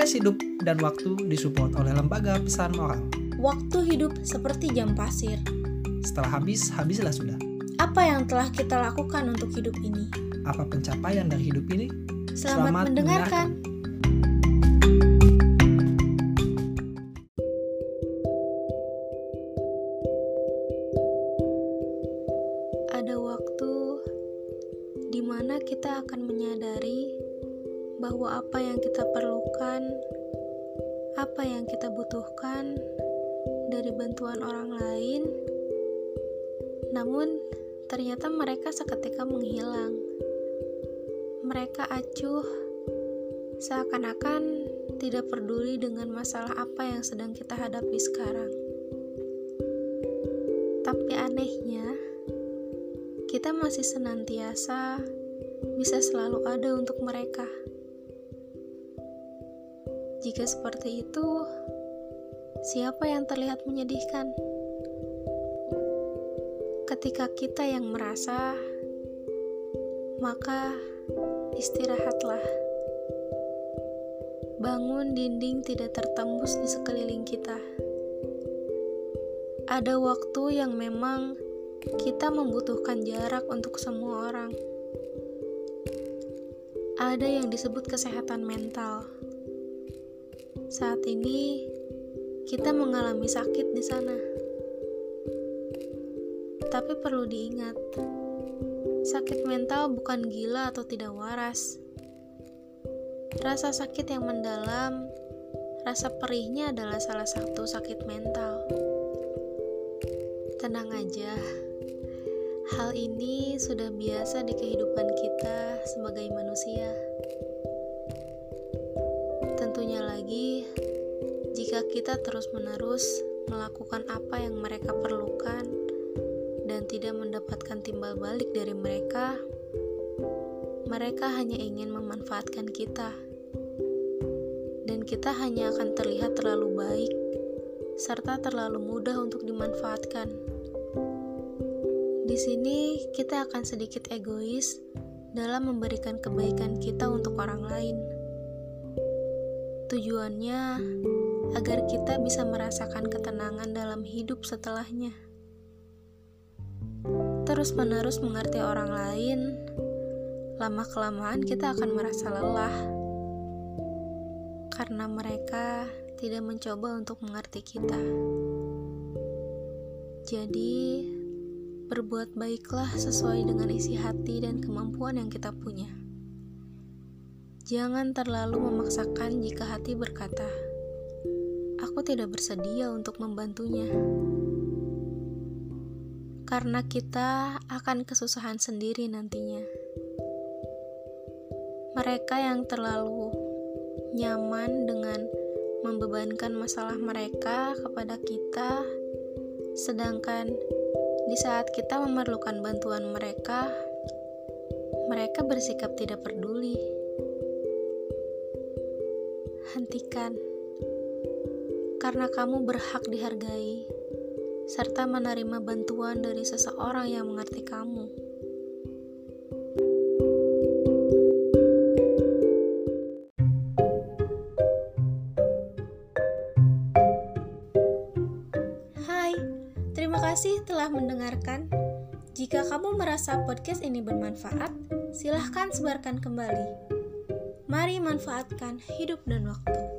Podcast Hidup dan Waktu disupport oleh Lembaga Pesan Moral. Waktu hidup seperti jam pasir. Setelah habis, habislah sudah. Apa yang telah kita lakukan untuk hidup ini? Apa pencapaian dari hidup ini? Selamat, Selamat mendengarkan. Ada waktu di mana kita akan menyadari bahwa apa yang kita perlukan, apa yang kita butuhkan dari bantuan orang lain, namun ternyata mereka seketika menghilang. Mereka acuh, seakan-akan tidak peduli dengan masalah apa yang sedang kita hadapi sekarang. Tapi anehnya, kita masih senantiasa bisa selalu ada untuk mereka. Jika seperti itu, siapa yang terlihat menyedihkan? Ketika kita yang merasa, maka istirahatlah. Bangun dinding tidak tertembus di sekeliling kita. Ada waktu yang memang kita membutuhkan jarak untuk semua orang. Ada yang disebut kesehatan mental. Saat ini kita mengalami sakit di sana. Tapi perlu diingat, sakit mental bukan gila atau tidak waras. Rasa sakit yang mendalam, rasa perihnya adalah salah satu sakit mental. Tenang aja, hal ini sudah biasa di kehidupan kita sebagai manusia. Lagi, jika kita terus-menerus melakukan apa yang mereka perlukan dan tidak mendapatkan timbal balik dari mereka, mereka hanya ingin memanfaatkan kita, dan kita hanya akan terlihat terlalu baik serta terlalu mudah untuk dimanfaatkan. Di sini, kita akan sedikit egois dalam memberikan kebaikan kita untuk orang lain. Tujuannya agar kita bisa merasakan ketenangan dalam hidup setelahnya. Terus-menerus mengerti orang lain, lama-kelamaan kita akan merasa lelah karena mereka tidak mencoba untuk mengerti kita. Jadi, berbuat baiklah sesuai dengan isi hati dan kemampuan yang kita punya. Jangan terlalu memaksakan jika hati berkata, "Aku tidak bersedia untuk membantunya." Karena kita akan kesusahan sendiri nantinya. Mereka yang terlalu nyaman dengan membebankan masalah mereka kepada kita, sedangkan di saat kita memerlukan bantuan mereka, mereka bersikap tidak peduli. Hentikan, karena kamu berhak dihargai serta menerima bantuan dari seseorang yang mengerti kamu. Hai, terima kasih telah mendengarkan. Jika kamu merasa podcast ini bermanfaat, silahkan sebarkan kembali. Mari manfaatkan hidup dan waktu.